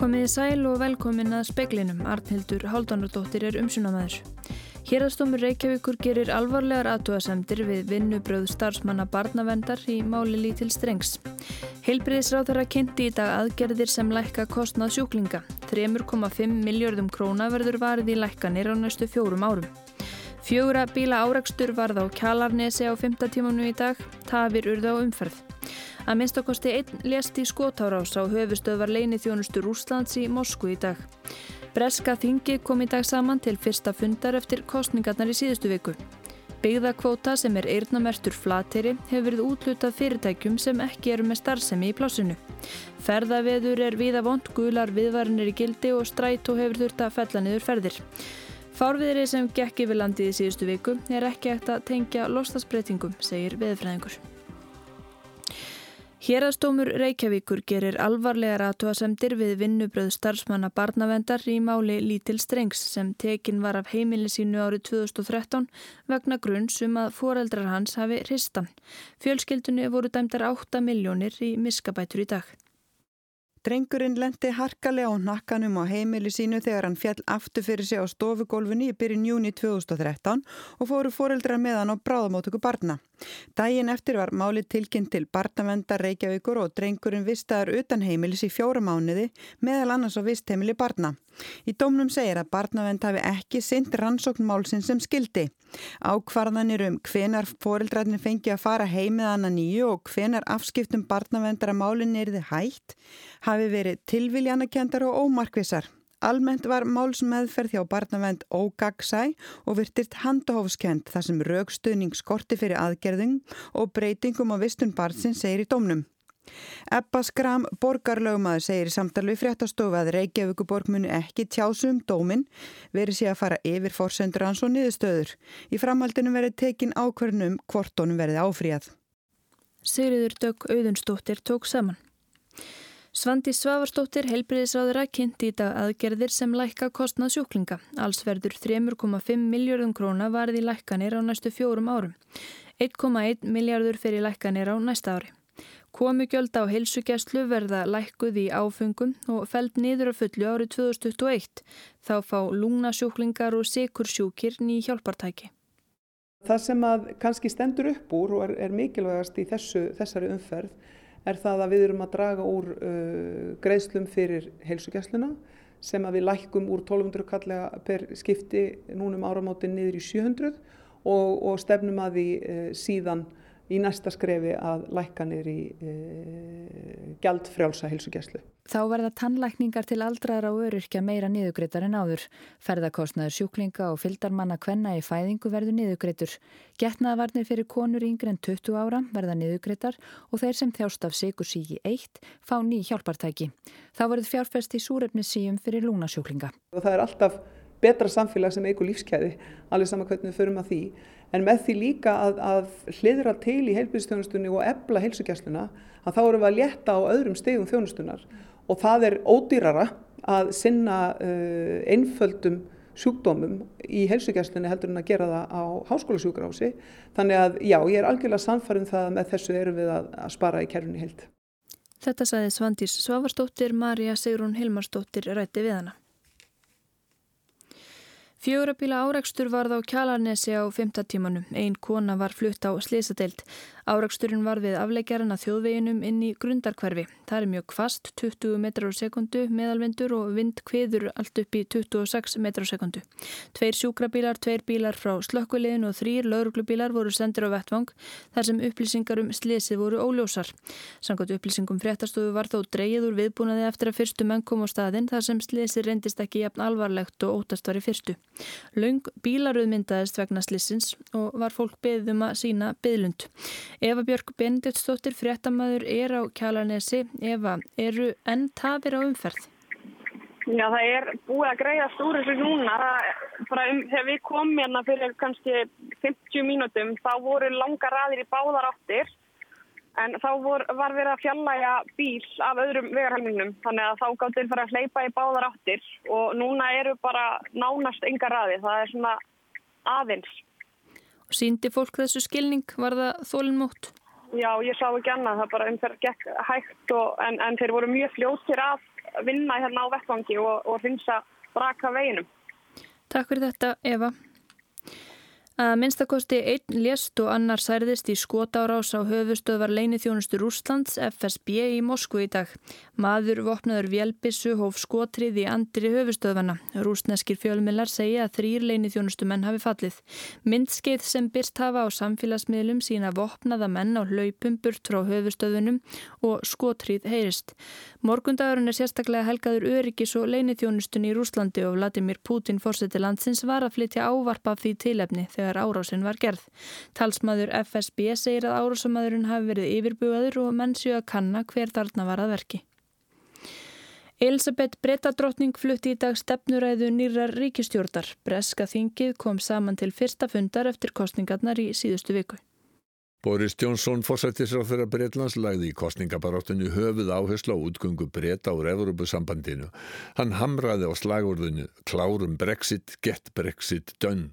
Komiði sæl og velkomin að speiklinum. Arnhildur Haldunardóttir er umsunamæður. Hérastómur Reykjavíkur gerir alvarlegar aðtúasemdir við vinnubröð starfsmanna barnavendar í máli lítil strengs. Heilbriðisráð þeirra kynnti í dag aðgerðir sem lækka kostnað sjúklinga. 3,5 miljardum króna verður varið í lækkanir á næstu fjórum árum. Fjögura bíla árakstur varð á Kjalarnesi á 5. tímanu í dag. Tafir urða á umferð. Að minnstakosti einn lést í skotárás á höfustöðvar leini þjónustu Rúslands í Moskvu í dag. Breska þingi kom í dag saman til fyrsta fundar eftir kostningarnar í síðustu viku. Byggðakvóta sem er eirnamertur flateri hefur verið útlutað fyrirtækjum sem ekki eru með starfsemi í plásinu. Ferðaveður er viða vond, gular viðvarinir í gildi og strætó hefur þurft að fella niður ferðir. Fárviðri sem gekk yfir landið í síðustu viku er ekki ekkert að tengja lostasbreytingum, segir veðfræðingur. Hérastómur Reykjavíkur gerir alvarlegar aðtóasemdir við vinnubröð starfsmanna barnavendar í máli Lítil Strengs sem tekin var af heimili sínu árið 2013 vegna grunns um að foreldrar hans hafi hristan. Fjölskyldunni voru dæmdar 8 miljónir í miskabætur í dag. Drengurinn lendi harkalega á nakkanum á heimili sínu þegar hann fjall aftur fyrir sig á stofugólfunni í byrjun júni 2013 og fóru fóreldrar með hann á bráðamótöku barna. Dægin eftir var máli tilkynnt til barnavendar Reykjavíkur og drengurinn vistaður utan heimilis í fjóra mánuði meðal annars á vist heimili barna. Í dómnum segir að barnavend hafi ekki synd rannsókn málsinn sem skildi. Ákvarðanir um hvenar fóreldrarnir fengi að fara heimið annan nýju og hvenar afskiptum barnavendara málinn er þið hægt hafi verið tilviljanakendar og ómarkvisar. Almennt var málsmeðferð hjá barnavend ógagsæ og virtist handahófskend þar sem raukstuðning skorti fyrir aðgerðing og breytingum á vistun barnsinn segir í domnum. Ebba Skram, borgarlögmaður, segir í samtal við fréttastofu að Reykjavíkuborg muni ekki tjásum dómin verið sé að fara yfir fórsendur hans og niðurstöður. Í framhaldinu verið tekin ákverðnum hvort honum verið áfríðað. Sigriður Dögg Auðunstóttir tók saman. Svandi Svavarstóttir heilbriðisráðura kynnti í dag aðgerðir sem lækka kostnað sjúklinga. Alls verður 3,5 miljardum króna varði lækkanir á næstu fjórum árum. 1,1 miljardur fyrir lækkanir á næsta ári. Komugjöld á heilsugjastlu verða lækkuð í áfungum og feld niður á fullu árið 2021. Þá fá lungnasjúklingar og sikursjúkir ný hjálpartæki. Það sem að kannski stendur upp úr og er, er mikilvægast í þessu, þessari umferð er það að við erum að draga úr uh, greiðslum fyrir heilsugjastluna sem að við lækkum úr 1200 kallega per skipti núnum áramótin niður í 700 og, og stefnum að því uh, síðan í næsta skrefi að lækka niður í e, gjaldfrjálsa hilsugjæslu. Þá verða tannlækningar til aldraðra og öryrkja meira niðugreitar en áður. Ferðarkostnaður sjúklinga og fyldarmanna kvenna í fæðingu verður niðugreitur. Getnaðvarnir fyrir konur yngre en 20 ára verða niðugreitar og þeir sem þjást af sigur síki eitt fá ný hjálpartæki. Þá verður fjárfest í súrefnissíum fyrir lúnasjúklinga. Og það er alltaf betra samfélag sem eigur lífskeiði, alveg saman hvernig við förum að því en með því líka að, að hliðra til í heilbyrðstjónustunni og ebla heilsugjastluna að þá erum við að létta á öðrum stegum þjónustunar og það er ódýrara að sinna uh, einföldum sjúkdómum í heilsugjastlunni heldur en að gera það á háskólasjúkrási þannig að já, ég er algjörlega samfarið um það að með þessu erum við að, að spara í kerfinni heilt. Þetta saði Svandís Svavarsdóttir, Marja Sigrún Hilmarsdóttir rætti við hana. Fjórabíla áreikstur varð á Kjalarnesi á 5. tímanum. Einn kona var flutt á Slisadeild. Áreiksturinn var við afleggjarana þjóðveginum inn í grundarkverfi. Það er mjög kvast, 20 metrar á sekundu, meðalvindur og vind kviður allt upp í 26 metrar á sekundu. Tveir sjúkrabílar, tveir bílar frá slökkulegin og þrýr lauruglubílar voru sendir á vettvang þar sem upplýsingar um slisið voru óljósar. Samkvæmt upplýsingum fréttastofu var þó dreyið úr viðbúnaði eftir að fyrstu menn kom á staðinn þar sem slisið reyndist ekki jafn alvarlegt og ótast var í fyrstu. Laung bílaruð myndaðist vegna slissins og var fólk beðum að sína beðlund. Eva Björg Benediktsdóttir fréttamaður er á Kjalarnesi. Eva, eru enn tafir á umferð? Já, það er búið að greiðast úr þessu núna. Um, þegar við komum hérna fyrir kannski 50 mínútum, þá voru langa raðir í báðar áttir. En þá vor, var verið að fjallæga bíl af öðrum vegarhelmingnum. Þannig að þá gáttir fyrir að hleypa í báðar áttir. Og núna eru bara nánast ynga raði. Það er svona aðeins. Sýndi fólk þessu skilning? Var það þólinnmótt? Já, ég sá ekki annað. Það bara umferð gekk hægt og, en, en þeir voru mjög fljóttir að vinna hérna á vettvangi og, og finna braka veginum. Takk fyrir þetta Eva. Að minnstakosti einn lést og annar særðist í skotárás á höfustöðvar leinithjónustur Úslands FSB í Moskvu í dag. Maður vopnaður Vjelbissu hóf skotrið í andri höfustöðvana. Rúsneskir fjölmilar segja að þrýr leinithjónustumenn hafi fallið. Myndskeið sem byrst hafa á samfélagsmiðlum sína vopnaða menn á hlaupum burt frá höfustöðunum og skotrið heyrist. Morgundagurinn er sérstaklega helgaður öryggis og leinithjónustun í Rúslandi og Vladimir Putin fórseti landsins var að flytja ávarpa því tilefni þegar þegar árásin var gerð. Talsmaður FSB segir að árásamadurinn hafi verið yfirbugaður og mennsju að kanna hver þarna var að verki. Elisabeth Brettadrottning flutti í dag stefnuræðu nýrar ríkistjórnar. Breska þingið kom saman til fyrsta fundar eftir kostningarnar í síðustu viku. Boris Johnson fórsættisráð Breitlands lagði í kostningabaráttinu höfuð áherslu á útgöngu breyta úr Evropasambandinu. Hann hamraði á slagurðinu klárum Brexit, get Brexit, done.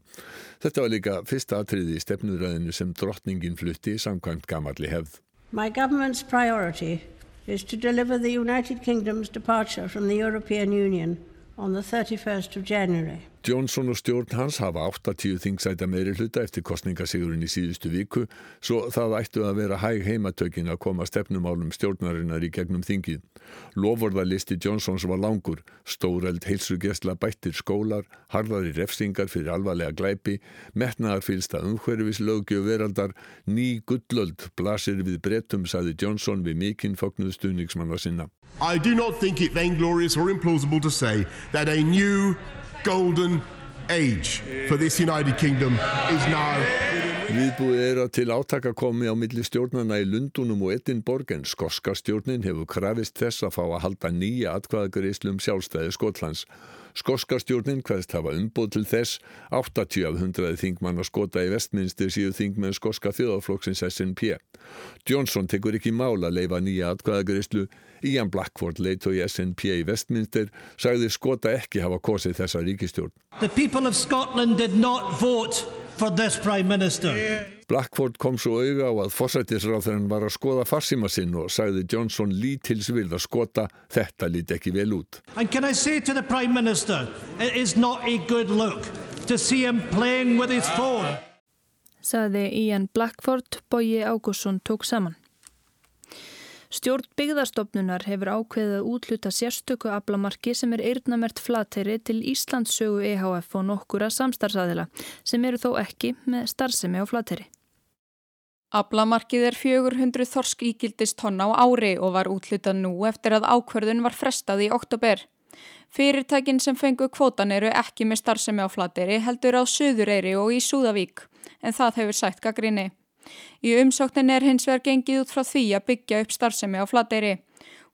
Þetta var líka fyrsta atriði í stefnuræðinu sem drottningin flutti samkvæmt gamalli hefð. My government's priority is to deliver the United Kingdom's departure from the European Union on the 31st of January. Johnson og stjórn hans hafa 80 þingsæta meiri hluta eftir kostningasigurinn í síðustu viku svo það ættu að vera hæg heimatökin að koma stefnumálum stjórnarinnar í gegnum þingið. Lovorðalisti Johnsons var langur, stóreld heilsugesla bættir skólar, harðari refsingar fyrir alvarlega glæpi, metnaðar fylsta umhverfis lögjöf veraldar, ný gullöld blasir við brettum, saði Johnson við mikinn fognuð stuðningsmanna sinna. I do not think it vainglorious or implausible to say that a new golden age for this United Kingdom is now Viðbúið er að til átaka komi á milli stjórnana í Lundunum og Edinborg en skoska stjórnin hefur krafist þess að fá að halda nýja atkvæðagreislum sjálfstæði Skotlands. Skoska stjórnin hverst hafa umbúð til þess 80 af 100 þingmann að skota í vestminnstir síðu þingmenn skoska þjóðaflokksins SNP. Johnson tekur ekki mála að leifa nýja atkvæðagreyslu. Ian Blackford leit og í SNP í vestminnstir sagði skota ekki hafa kosið þessa ríkistjórn. The people of Scotland did not vote for this prime minister. Blackford kom svo auga á að fórsættisráþurinn var að skoða farsíma sinn og sagði Johnson lítils vil að skota þetta líti ekki vel út. And can I say to the prime minister, it is not a good look to see him playing with his phone. Saði Ian Blackford, Bóji Ágússon tók saman. Stjórn byggðarstofnunar hefur ákveðið að útluta sérstöku aflamarki sem er eirnamert flateri til Íslandssögu EHF og nokkura samstarfsaðila sem eru þó ekki með starfsemi á flateri. Aflamarkið er 400 þorsk ígildist tonna á ári og var útlutað nú eftir að ákverðun var frestað í oktober. Fyrirtækin sem fengu kvotan eru ekki með starfsemi á flateri heldur á Suðureyri og í Súðavík en það hefur sætt gaggrinni. Í umsóknin er hins vegar gengið út frá því að byggja upp starfsemi á flateyri.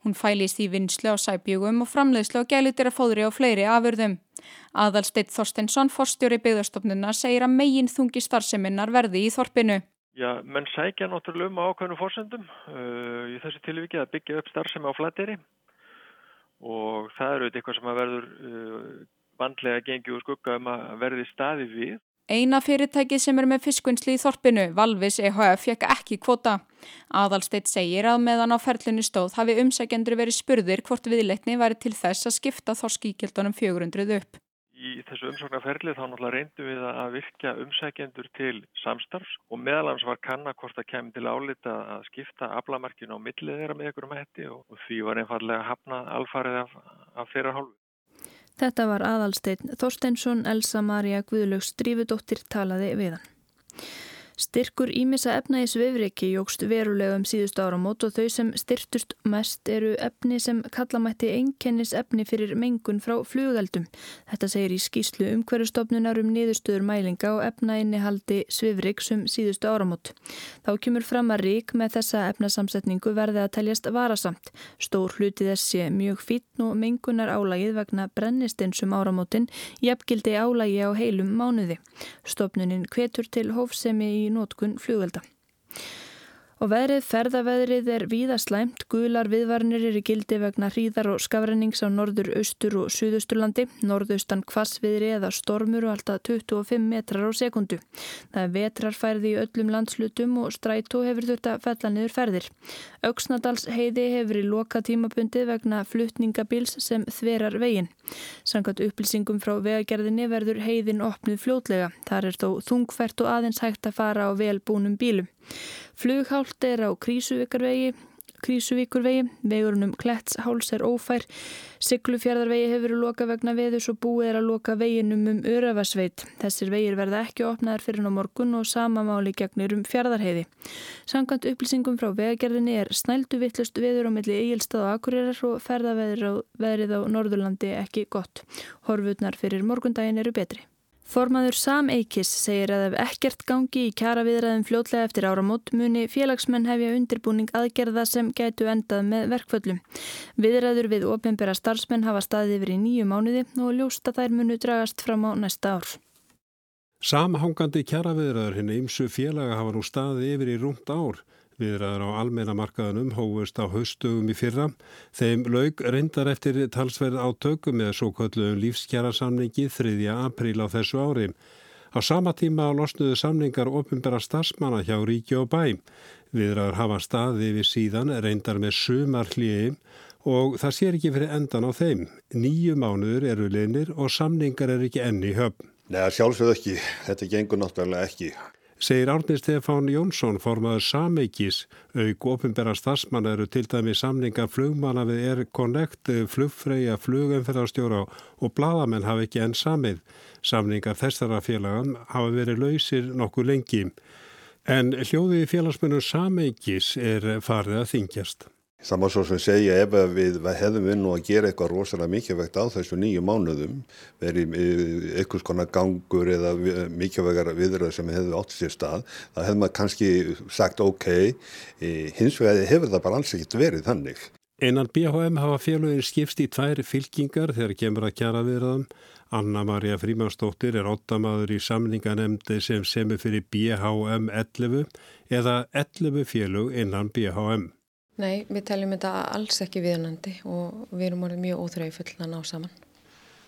Hún fælist í vinslu á sæbjúgum og framleiðslu á gælutir að fóðri á fleiri afurðum. Aðalsteitt Þorstensson, forstjóri byggðarstofnuna, segir að megin þungi starfseminnar verði í þorpinu. Já, menn sækja náttúrulega um ákveðinu fórsendum uh, í þessu tilviki að byggja upp starfsemi á flateyri og það eru eitthvað sem að verður uh, vandlega gengi og skugga um að verði staði við. Eina fyrirtæki sem er með fiskvinnsli í Þorpinu, Valvis EHF, fekk ekki kvota. Aðalsteitt segir að meðan á ferlinu stóð hafi umsækjendur verið spurðir hvort viðleitni væri til þess að skipta þorskíkjöldunum 400 upp. Í þessu umsóknarferli þá náttúrulega reyndum við að virkja umsækjendur til samstarfs og meðalans var kanna hvort það kemur til álita að skipta aflamarkinu á millið þeirra með ykkur um hætti og því var einfallega hafnað alfarið af, af þeirra hálfu. Þetta var aðalsteinn Þorsteinsson, Elsa Maria Guðlaugs Drífudóttir talaði við hann. Styrkur ímissa efna í svifriki jógst verulega um síðustu áramót og þau sem styrtust mest eru efni sem kallamætti einkennis efni fyrir mengun frá flugeldum. Þetta segir í skýslu umhverjastofnunar um niðurstöður mælinga og efnainnihaldi svifriks um síðustu áramót. Þá kemur fram að rík með þessa efnasamsetningu verði að teljast varasamt. Stór hluti þessi mjög fítn og mengunar álagið vegna brennistinsum áramótin jafngildi álagi á heilum mánuði. Stofnunin kvetur til hófsemi í í nótkun flugvelda. Og veðrið ferðaveðrið er víða slæmt, gular viðvarnir eru gildi vegna hríðar og skafrennings á norður, austur og suðusturlandi, norðaustan kvassviðri eða stormur og alltaf 25 metrar á sekundu. Það er vetrarfærði í öllum landslutum og strætó hefur þetta fella niður ferðir. Öksnadals heiði hefur í loka tímabundi vegna fluttningabils sem þverar veginn. Sankat upplýsingum frá vegagerðinni verður heiðin opnuð fljótlega. Þar er þó þungfært og aðeins hægt að fara á velbúnum bílum. Flughált er á Krísuvíkurvegi, Krísuvíkurvegi, vegurunum Klettsháls er ófær, Siglufjörðarvegi hefur loka vegna veðus og búið er að loka veginum um Örafasveit. Þessir vegir verða ekki opnaðar fyrir ná morgun og sama máli gegnir um fjörðarheiði. Samkvæmt upplýsingum frá vegagerðinni er snældu vittlust veður á milli eigilstað og akurirar og ferðaveðrið á Norðurlandi ekki gott. Horfutnar fyrir morgundagin eru betri. Formaður Sam Eikis segir að ef ekkert gangi í kjara viðræðum fljótlega eftir áramót muni félagsmenn hefja undirbúning aðgerða sem gætu endað með verkföllum. Viðræður við ofinbera starfsmenn hafa staðið yfir í nýju mánuði og ljósta þær munu dragast fram á næsta ár. Samhangandi kjara viðræður hinn eimsu félaga hafa nú staðið yfir í rúmt ár. Viðræður á almennamarkaðanum hófust á haustugum í fyrra. Þeim laug reyndar eftir talsverð átöku með svo kalluðum lífskjærasamningi 3. apríl á þessu ári. Á sama tíma losnuðu samningar ofinbæra starfsmanna hjá ríki og bæ. Viðræður hafa staði við síðan reyndar með sumar hlýjum og það sér ekki fyrir endan á þeim. Nýju mánuður eru linir og samningar er ekki enni höfn. Nei, sjálfsögð ekki. Þetta gengur náttúrulega ekki segir Árni Stefán Jónsson formaður Sameikis. Auk ofinbæra stafsmann eru til dæmi samninga flugmanna við Air Connect, flugfreyja, flugumferðarstjóra og bladamenn hafa ekki enn samið. Samningar þessara félagan hafa verið lausir nokkuð lengi. En hljóðið félagsmennum Sameikis er farið að þingjast. Það má svo sem segja ef við hefðum við nú að gera eitthvað rosalega mikilvægt á þessu nýju mánuðum, verið einhvers konar gangur eða mikilvægar viðröð sem hefðu átt sér stað, þá hefðum maður kannski sagt ok, hins vegar hefur það bara alls ekkert verið þannig. Einan BHM hafa félagir skipst í tværi fylkingar þegar kemur að kjara viðröðum. Anna-Maria Frímansdóttir er óttamaður í samninganemndi sem semur fyrir BHM 11 eða 11 félug innan BHM. Nei, við teljum þetta alls ekki viðnandi og við erum orðið mjög óþröyu full að ná saman.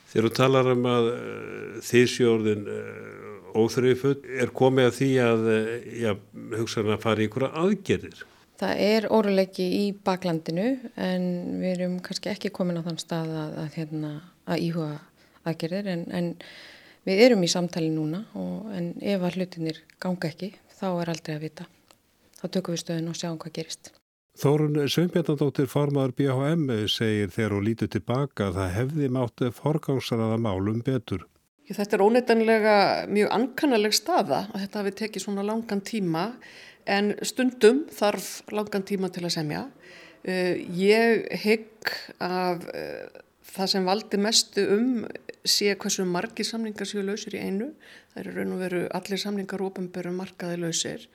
Þegar þú talar um að eh, þýrsjórðin uh, eh, óþröyu full, er komið að því að já, hugsaðan að fara í einhverja aðgerðir? Það er óruleiki í baklandinu en við erum kannski ekki komin á þann stað að, að, hérna, að íhuga aðgerðir en, en við erum í samtali núna og, en ef að hlutinir ganga ekki þá er aldrei að vita. Þá tökum við stöðun og sjáum hvað gerist. Þórun Sveinbjörnadóttir formadur BHM segir þegar hún lítur tilbaka að það hefði mátt forgangsraða málum betur. Þetta er óneitanlega mjög ankannaleg staða að þetta hafi tekið svona langan tíma en stundum þarf langan tíma til að semja. Eh, ég hygg að eh, það sem valdi mestu um sé hversu margir samningar séu lausir í einu. Það eru raun og veru allir samningar ofanböru markaði lausir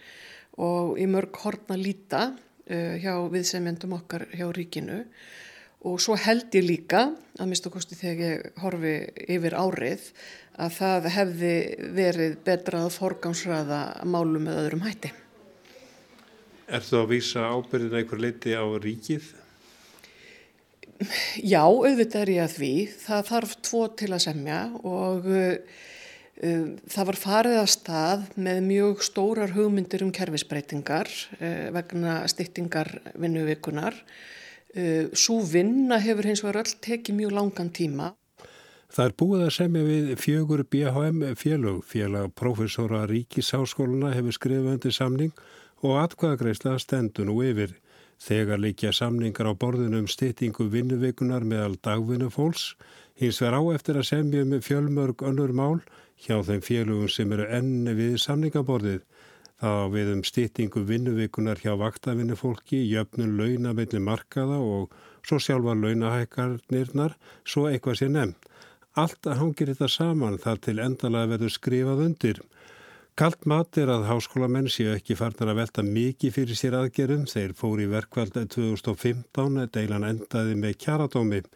og í mörg hortna líta hjá viðsemjandum okkar hjá ríkinu og svo held ég líka, að mista kosti þegar ég horfi yfir árið, að það hefði verið betra að forgámsraða málu með öðrum hætti. Er þú að vísa ábyrðin einhver leiti á ríkið? Já, auðvitað er ég að því. Það þarf tvo til að semja og uh, það var farið að stað með mjög stórar hugmyndir um kerfisbreytingar uh, vegna styttingar vinnuvikunar. Uh, Svo vinna hefur hins vegar öll tekið mjög langan tíma. Það er búið að semja við fjögur BHM félög. Félag profesora Ríkisáskóluna hefur skrifað undir samning og atkvæðagreisla stendur nú yfir. Þegar líkja samningar á borðinu um styttingu vinnuvikunar meðal dagvinnufólks, hins verð á eftir að semja með fjölmörg önnur mál hjá þeim félögum sem eru enni við samningaborðið. Þá við um stýttingu vinnuvikunar hjá vaktavinnufólki, jöfnun launa mellir markaða og svo sjálfa launahækarnirnar, svo eitthvað sé nefnt. Allt hangir þetta saman þar til endalega verður skrifað undir. Kalt mat er að háskólamenn séu ekki farnar að velta mikið fyrir sér aðgerum. Þeir fóri í verkvælda 2015, deilan endaði með kjaradómið.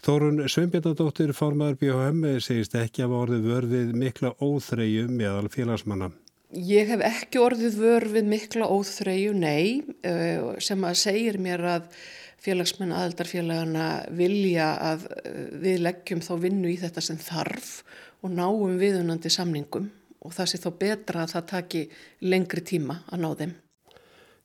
Þórun Sveinbjörnadóttir formadur BHM segist ekki að vorði vörfið mikla óþreyju meðal félagsmanna. Ég hef ekki orðið vör við mikla óþreyju, nei, sem að segir mér að félagsmenn aðeldarfélagana vilja að við leggjum þá vinnu í þetta sem þarf og náum viðunandi samningum og það sé þá betra að það taki lengri tíma að ná þeim.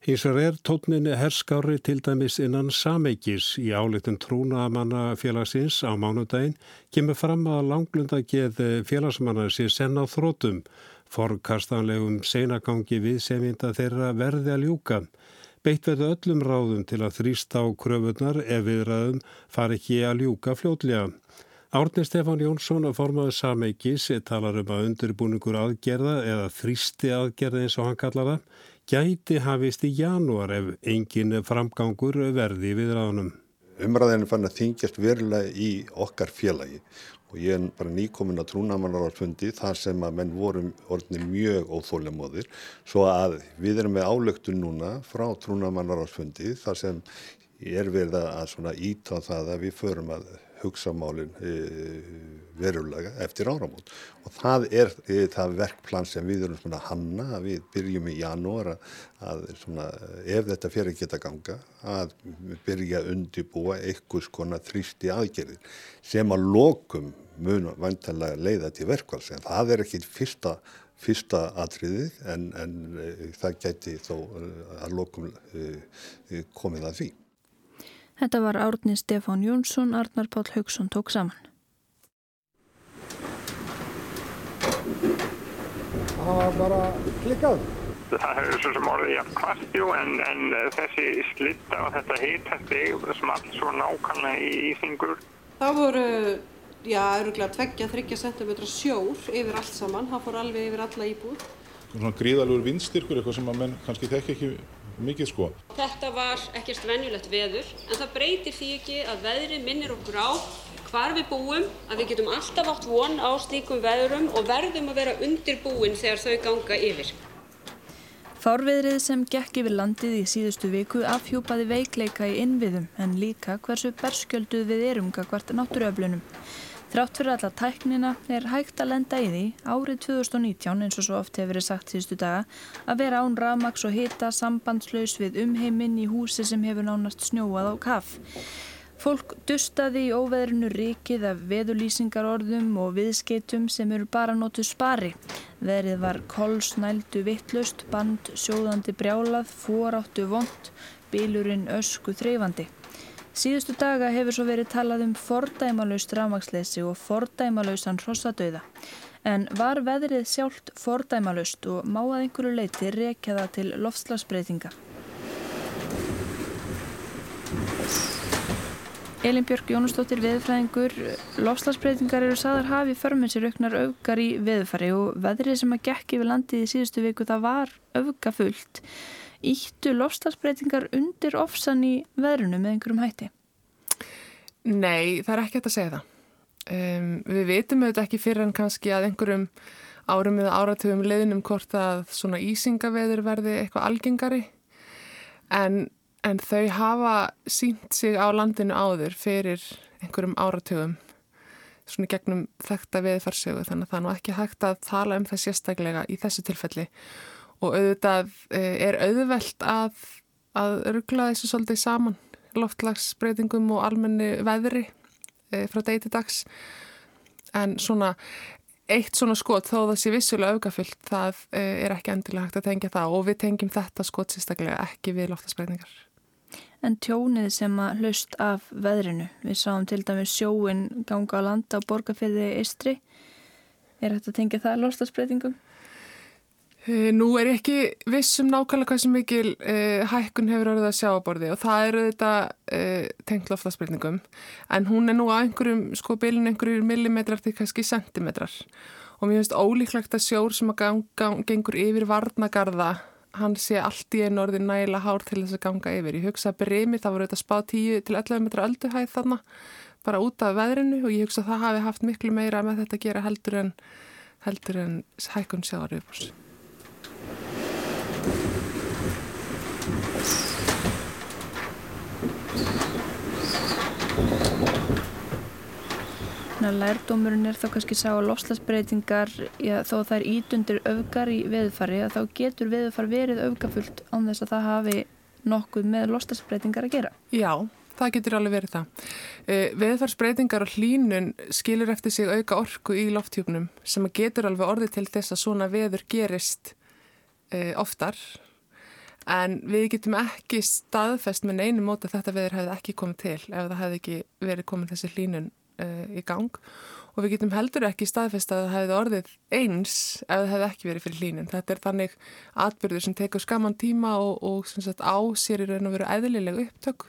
Hísar er tótninni herskári til dæmis innan sameikis í álitin trúnamanna félagsins á mánudaginn kemur fram að langlunda geð félagsmanna sé senn á þrótum forkastanlegum seinagangi við seminda þeirra verði að ljúka. Beitt verðu öllum ráðum til að þrýsta á kröfunar ef viðræðum fari ekki að ljúka fljótlega. Árni Stefán Jónsson að formaðu sameikis talar um að undirbúningur aðgerða eða þrýsti aðgerða eins og hann kallar það gæti hafist í janúar ef engin framgangur verði við ráðunum. Umræðinu fann að þingjast verulega í okkar félagi og ég er bara nýkomin að trúnamannaráðsfundi þar sem að menn vorum orðinir mjög óþólimóðir svo að við erum með álöktun núna frá trúnamannaráðsfundi þar sem er verið að íta það að við förum að hugsa málinn e, verulega eftir áramót og það er e, það verkplan sem við erum svona hanna við byrjum í janúar að, svona, ef þetta fyrir geta ganga að byrja að undibúa einhvers konar þrýsti aðgerðir sem að lokum mun vantanlega leiða til verkvals en það er ekki fyrsta fyrsta atriði en, en e, það gæti þó að lokum komið að því. Þetta var árni Stefán Jónsson, Arnar Páll Haugsson tók saman. Það var bara klikkað. Það hefur svo sem orðið jafn kvastjú en, en þessi slitta og þetta hitastig sem allt svo nákvæmlega í íþingur. Það voru, já, öruglega tveggja, þryggja centimetra sjór yfir allt saman. Það fór alveg yfir alla íbúð. Svona gríðalur vindstyrkur, eitthvað sem að menn kannski þekki ekki mikið sko. Þetta var ekkert venjulegt veður en það breytir því ekki að veðri minnir okkur á hvar við búum, að við getum alltaf átt von á slíkum veðurum og verðum að vera undirbúin þegar þau ganga yfir. Fárveðrið sem gekk yfir landið í síðustu viku afhjúpaði veikleika í innviðum en líka hversu berskjölduð við erum hvert náttúruöflunum. Þrátt fyrir alla tæknina er hægt að lenda í því árið 2019 eins og svo oft hefur verið sagt síðustu daga að vera án rafmaks og hita sambandslaus við umheiminn í húsi sem hefur nánast snjóað á kaff. Fólk dustaði í óveðrinu ríkið af veðulýsingarorðum og viðskeitum sem eru bara nótuð spari. Verið var kolsnældu vittlust, band, sjóðandi brjálað, fóráttu vond, bílurinn ösku þreyfandi. Síðustu daga hefur svo verið talað um fordæmalauðst rafmaksleysi og fordæmalauðsan hrossadauða. En var veðrið sjálft fordæmalauðst og má að einhverju leiti rekja það til loftslagsbreytinga? Elin Björk Jónusdóttir veðfræðingur, loftslagsbreytingar eru saðar hafi förminn sér auknar augar í veðfari og veðrið sem að gekk yfir landið í síðustu viku það var auga fullt íttu lofslagsbreytingar undir ofsan í veðrunu með einhverjum hætti? Nei, það er ekki hægt að segja það. Um, við veitum auðvitað ekki fyrir en kannski að einhverjum árum eða áratugum leðinum hvort að svona ísingaveður verði eitthvað algengari en, en þau hafa sínt sig á landinu áður fyrir einhverjum áratugum svona gegnum þekta veðfarsögu þannig að það er nú ekki hægt að tala um það sérstaklega í þessu tilfelli og auðvitað eh, er auðvelt að, að ruggla þessu svolítið saman loftlagsbreytingum og almenni veðri e, frá degi til dags. En svona eitt svona skot þó það sé vissulega aukafyllt það e, er ekki endilega hægt að tengja það. Og við tengjum þetta skot sérstaklega ekki við loftlagsbreytingar En tjónið sem að hlust af veðrinu, við sáum til dæmis sjóin ganga á landa á borgarfyrði Istri, er þetta tengja það loftlagsbreytingum? Eh, nú er ekki vissum nákvæmlega hvað sem mikil uh, hækkun hefur orðið að sjá á borði og það eru þetta uh, tengt loftaspreytingum en hún er nú á einhverjum sko bylun einhverjum millimetrar til kannski sentimetrar og mér finnst ólíklegt að sjór sem að gang, gang, gengur yfir varnagarða hann sé allt í einn orði næla hár til þess að ganga yfir. Ég hugsa að breymi það voru þetta spá 10 til 11 metra ölduhæð þarna bara út af veðrinu og ég hugsa að það hafi haft miklu meira með þetta að gera heldur en, heldur en hækkun sjáar yfirbúrs. Þannig að lærdómurinn er þá kannski sá að loslasbreytingar, já, þó það er ítundir öfgar í veðufari, að þá getur veðufar verið öfgafullt án þess að það hafi nokkuð með loslasbreytingar að gera. Já, það getur alveg verið það. Uh, veðufarsbreytingar og hlínun skilur eftir sig auka orku í lofthjúpnum sem getur alveg orðið til þess að svona veður gerist oftar en við getum ekki staðfest með einu móti að þetta veður hefði ekki komið til ef það hefði ekki verið komið þessi hlínun uh, í gang og við getum heldur ekki staðfest að það hefði orðið eins ef það hefði ekki verið fyrir hlínun. Þetta er þannig atbyrður sem tekur skaman tíma og, og sagt, á sér í raun og veru eðlileg upptök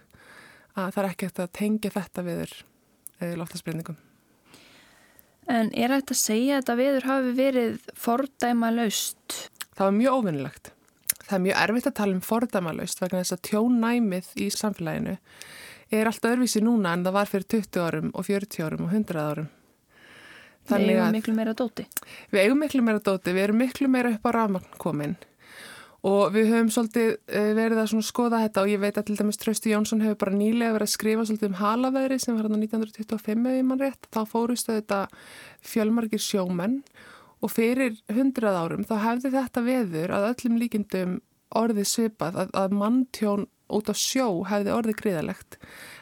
að það er ekki eftir að tengja þetta viður uh, loftasbreyndingum. En er þetta að segja að þetta viður hafi verið fordæma laust? Það var mjög óvinnilegt. Það er mjög erfitt að tala um fordæmalust vegna þess að tjónæmið í samfélaginu er allt öðruvísi núna en það var fyrir 20 árum og 40 árum og 100 árum. Þannig við eigum miklu meira dóti. Við eigum miklu meira dóti, við erum miklu meira upp á rafmagn komin og við höfum svolítið eh, verið að skoða þetta og ég veit að til dæmis Trausti Jónsson hefur bara nýlega verið að skrifa svolítið um halaveðri sem var hann á 1925 ef ég mann rétt. Þá fórustu þetta fjölmargir sjómenn og fyrir hundrað árum þá hefði þetta veður að öllum líkindum orðið svipað að, að manntjón út á sjó hefði orðið gríðalegt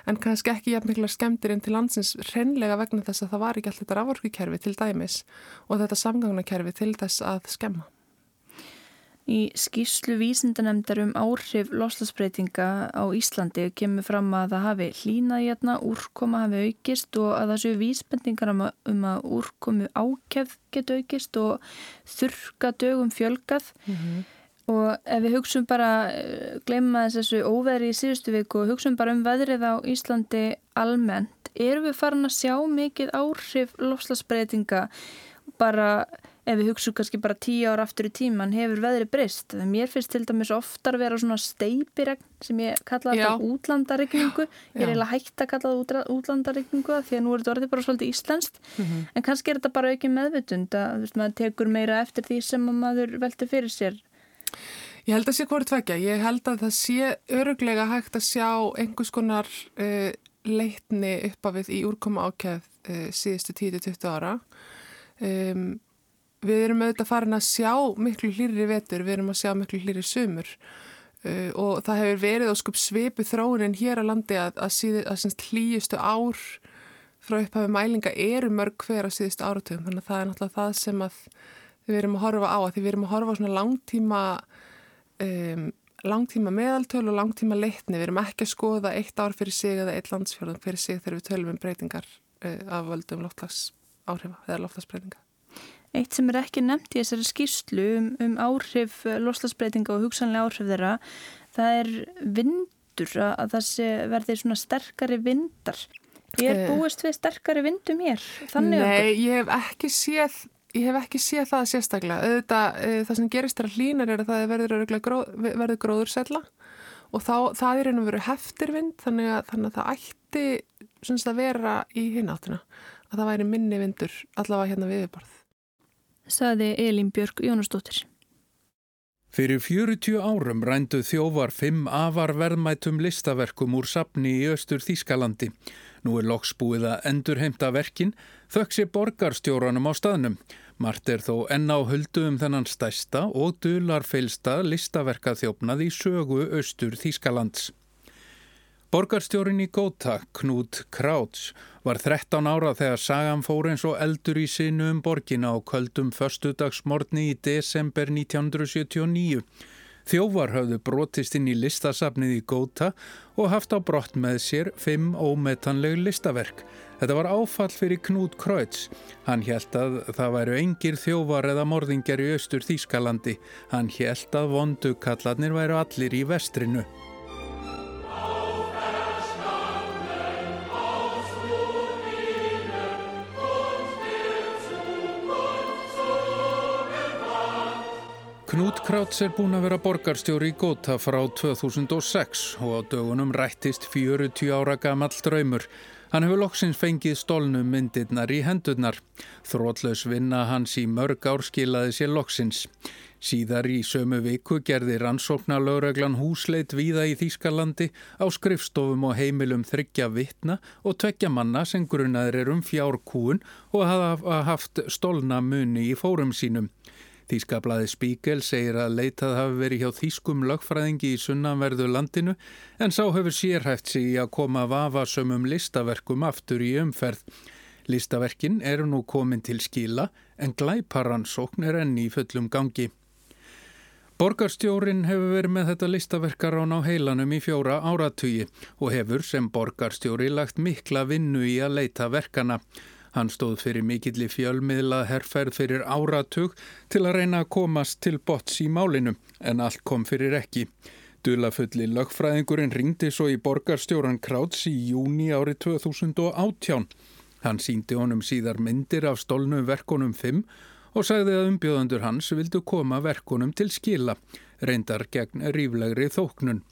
en kannski ekki jafn mikla skemmtir inn til landsins reynlega vegna þess að það var ekki alltaf raforkukerfi til dæmis og þetta samgangnakerfi til þess að skemma. Í skýrslu vísindanemndar um áhrif loslasbreytinga á Íslandi kemur fram að það hafi hlínað hérna, úrkoma hafi aukist og að það séu vísbendingar um að, um að úrkomu ákefð getur aukist og þurka dögum fjölgað mm -hmm. og ef við hugsun bara, eh, glemma þessu óveðri í síðustu viku og hugsun bara um veðrið á Íslandi almennt, erum við farin að sjá mikið áhrif loslasbreytinga bara ef við hugsaum kannski bara tíu ára aftur í tíman hefur veðri breyst. Mér finnst til dæmis oftar vera svona steipiregn sem ég kallaði þetta útlandaregningu. Ég er eiginlega hægt að kalla þetta útlandaregningu því að nú er þetta orðið bara svolítið íslenskt. Mm -hmm. En kannski er þetta bara ekki meðvitund að veist, maður tekur meira eftir því sem maður velti fyrir sér. Ég held að sé hvort vekja. Ég held að það sé öruglega hægt að sjá einhvers konar uh, leitni uppafið í úrkoma ákjæð uh, síðustu 10-20 ára. Um, við erum auðvitað farin að sjá miklu hlýri vetur, við erum að sjá miklu hlýri sumur. Uh, og það hefur verið á skup svipu þróunin hér á landi að, að, síðu, að hlýjustu ár frá upphafi mælinga eru mörg hver á síðustu áratugum. Þannig að það er náttúrulega það sem við erum að horfa á að við erum að horfa á svona langtíma um, langtíma meðaltöl og langtíma leitni við erum ekki að skoða eitt ár fyrir sig eða eitt landsfjörðum fyrir sig þegar við tölum um breytingar uh, af völdum loftlags áhrifa eða loftasbreytinga Eitt sem er ekki nefnt í þessari skýrslu um, um áhrif eh, loslasbreytinga og hugsanlega áhrif þeirra, það er vindur, að það verði svona sterkari vindar. Ég er eh. búist við sterkari vindum hér, þannig okkur. Nei, ég hef ekki séð, ég hef ekki séð það sérstaklega. Auðvitað, eh, það sem gerist þar hlínar er að það verður, gróð, verður gróðursella og þá, það er einhverju verið heftir vind, þannig að, þannig að það ætti að vera í hináttina, að það væri minni vindur allavega hérna viðborð saði Elin Björg Jónasdóttir. Fyrir 40 árum rændu þjóvar fimm afar verðmætum listaverkum úr sapni í Östur Þískalandi. Nú er loksbúið að endurheimta verkin, þöksi borgarstjóranum á staðnum. Mart er þó enn á höldu um þennan stæsta og dularfeilsta listaverkaþjófnað í sögu Östur Þískalands. Borgarstjórin í Góta, Knút Krauts, var 13 ára þegar sagan fór eins og eldur í sinu um borgina á köldum förstudagsmorni í desember 1979. Þjóvar hafðu brotist inn í listasafnið í Góta og haft á brott með sér fimm ómetanleg listaverk. Þetta var áfall fyrir Knút Krauts. Hann held að það væru engir þjóvar eða morðingar í austur Þýskalandi. Hann held að vondukallarnir væru allir í vestrinu. Knút Krauts er búin að vera borgarstjóri í Góta frá 2006 og á dögunum rættist 40 ára gamall draumur Hann hefur loksins fengið stólnum myndirnar í hendurnar. Þrótlaus vinna hans í mörg ár skilaði sér loksins. Síðar í sömu viku gerði rannsóknar lögreglan húsleit víða í Þýskalandi á skrifstofum og heimilum þryggja vittna og tveggja manna sem grunnaður er um fjárkúun og hafa haft stolna muni í fórum sínum. Þýskablaði Spíkel segir að leitað hafi verið hjá þýskum lögfræðingi í sunnanverðu landinu en sá hefur sérhæft sig í að koma vafasömmum listaverkum aftur í umferð. Listaverkin eru nú komin til skila en glæparansókn er enni í fullum gangi. Borgarstjórin hefur verið með þetta listaverkarán á heilanum í fjóra áratugi og hefur sem borgarstjóri lagt mikla vinnu í að leita verkana. Hann stóð fyrir mikilli fjölmiðla herrferð fyrir áratug til að reyna að komast til bots í málinu en allt kom fyrir ekki. Dulafulli lögfræðingurinn ringdi svo í borgarstjóran Krauts í júni árið 2018. Hann síndi honum síðar myndir af stolnu verkonum 5 og sagði að umbjóðandur hans vildu koma verkunum til skila, reyndar gegn ríflegri þóknun.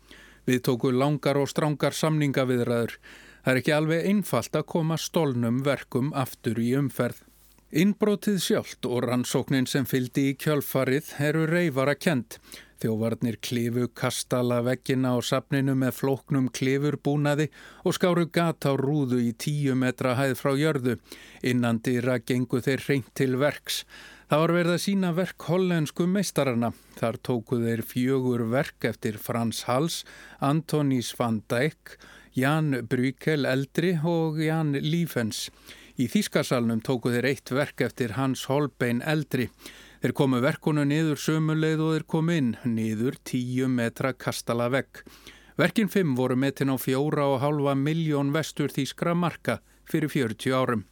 Við tóku langar og strángar samningaviðræður. Það er ekki alveg einfalt að koma stolnum verkum aftur í umferð. Innbrótið sjálft og rannsóknin sem fyldi í kjölfarið eru reyfara kent. Þjóvarnir klifu kastala veggina á sapninu með flóknum klifurbúnaði og skáru gata á rúðu í tíu metra hæð frá jörðu. Innan dýra gengu þeir reynt til verks. Það var verið að sína verk hollensku meistarana. Þar tóku þeir fjögur verk eftir Frans Hals, Antonis van Dijk, Jan Brykel Eldri og Jan Lífens. Í Þískasalnum tóku þeir eitt verk eftir Hans Holbein Eldri. Þeir komu verkunu niður sömuleið og þeir komu inn, niður tíu metra kastala vekk. Verkin fimm voru metin á fjóra og halva miljón vestur Þískra marka fyrir 40 árum.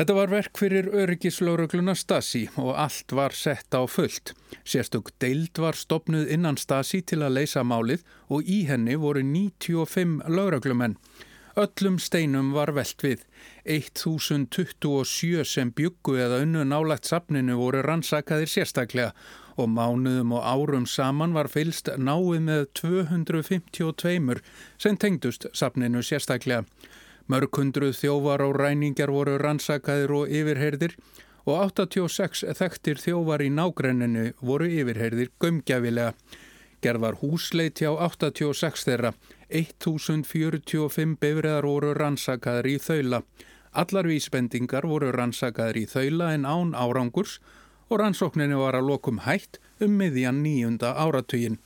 Þetta var verk fyrir öryggislaurugluna Stasi og allt var sett á fullt. Sérstök deild var stopnuð innan Stasi til að leysa málið og í henni voru 95 lauruglumenn. Öllum steinum var velt við. 1027 sem byggu eða unnu nálagt sapninu voru rannsakaðir sérstaklega og mánuðum og árum saman var fylst náið með 252 sem tengdust sapninu sérstaklega. Mörgundruð þjóvar og ræningar voru rannsakaðir og yfirherðir og 86 þekktir þjóvar í nágrenninu voru yfirherðir gömgjafilega. Gerð var húsleit hjá 86 þeirra, 1045 bifriðar voru rannsakaðir í þaula. Allar vísbendingar voru rannsakaðir í þaula en án árangurs og rannsókninu var að lokum hætt um miðjan nýjunda áratugin.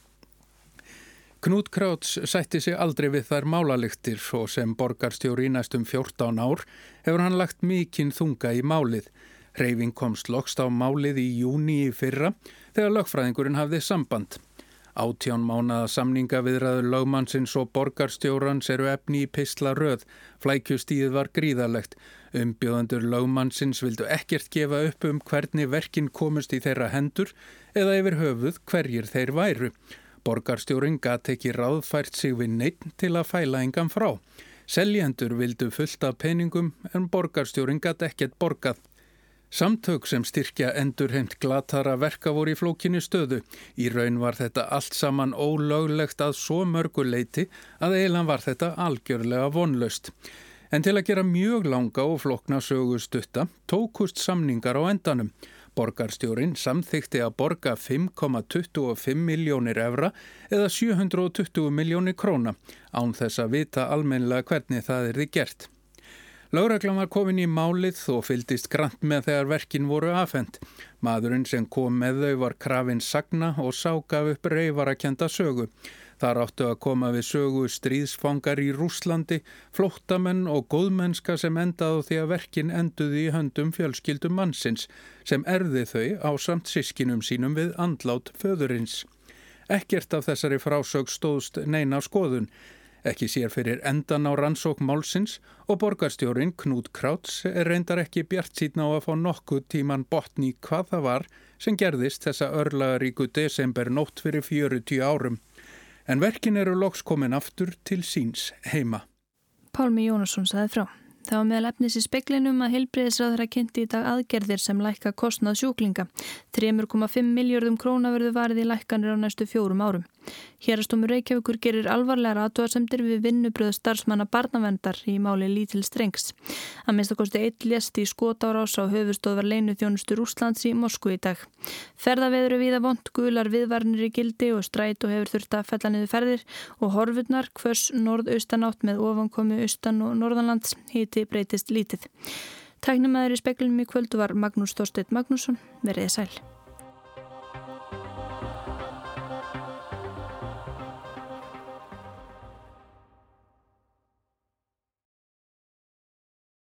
Knút Krauts sætti sig aldrei við þær málaliktir og sem borgarstjóri í næstum 14 ár hefur hann lagt mikinn þunga í málið. Hreyfing komst lokst á málið í júni í fyrra þegar lögfræðingurinn hafði samband. Átján mánaða samninga viðræður lögmannsins og borgarstjórans eru efni í pisla röð. Flækjustíð var gríðalegt. Umbjóðandur lögmannsins vildu ekkert gefa upp um hvernig verkin komust í þeirra hendur eða yfir höfuð hverjir þeir væru. Borgarstjórin gæti ekki ráðfært sig við neitt til að fæla engan frá. Seljendur vildu fullt af peningum en borgarstjórin gæti ekkert borgað. Samtök sem styrkja endurheimt glatara verka voru í flókinu stöðu. Í raun var þetta allt saman ólöglegt að svo mörguleiti að eilan var þetta algjörlega vonlaust. En til að gera mjög langa og flokna sögustutta tókust samningar á endanum. Borgarstjórin samþykti að borga 5,25 miljónir evra eða 720 miljónir króna án þess að vita almennilega hvernig það er því gert. Láreglan var komin í málið og fyldist grant með þegar verkin voru afhengt. Maðurinn sem kom með þau var krafinn Sagna og ságaf upp reyfarakenda sögu. Þar áttu að koma við sögu stríðsfangar í Rúslandi, flóttamenn og góðmennska sem endaðu því að verkin enduði í höndum fjölskyldum mannsins sem erði þau á samt sískinum sínum við andlát föðurins. Ekkert af þessari frásög stóðst neina skoðun, ekki sér fyrir endan á rannsók málsins og borgarstjórin Knút Krauts er reyndar ekki bjart síðan á að fá nokkuð tíman botni hvað það var sem gerðist þessa örlagaríku desember nótt fyrir 40 árum en verkin eru loks komin aftur til síns heima. Pálmi Jónasson saði frá. Það var meðal efnis í speklinum að heilbreyðisraður að kynnti í dag aðgerðir sem lækka kostnað sjúklinga. 3,5 miljardum króna verður varið í lækkanir á næstu fjórum árum. Hérastómur Reykjavíkur gerir alvarlegar aðtóðasemdir við vinnubröð starfsmanna barnavendar í máli lítil strengs. Að minnstakosti eitt lést í skotárás á höfustóðvar leinu þjónustur Úslands í Moskvu í dag. Ferðaveður er viða vond, gular viðvarnir í gildi og stræt og hefur þurft að fella niður ferðir og horfurnar hvers norðaustanátt með ofankomi austan og norðanlands hiti breytist lítið. Tæknumæður í speklinum í kvöldu var Magnús Þorsteit Magnússon, veriði sæl.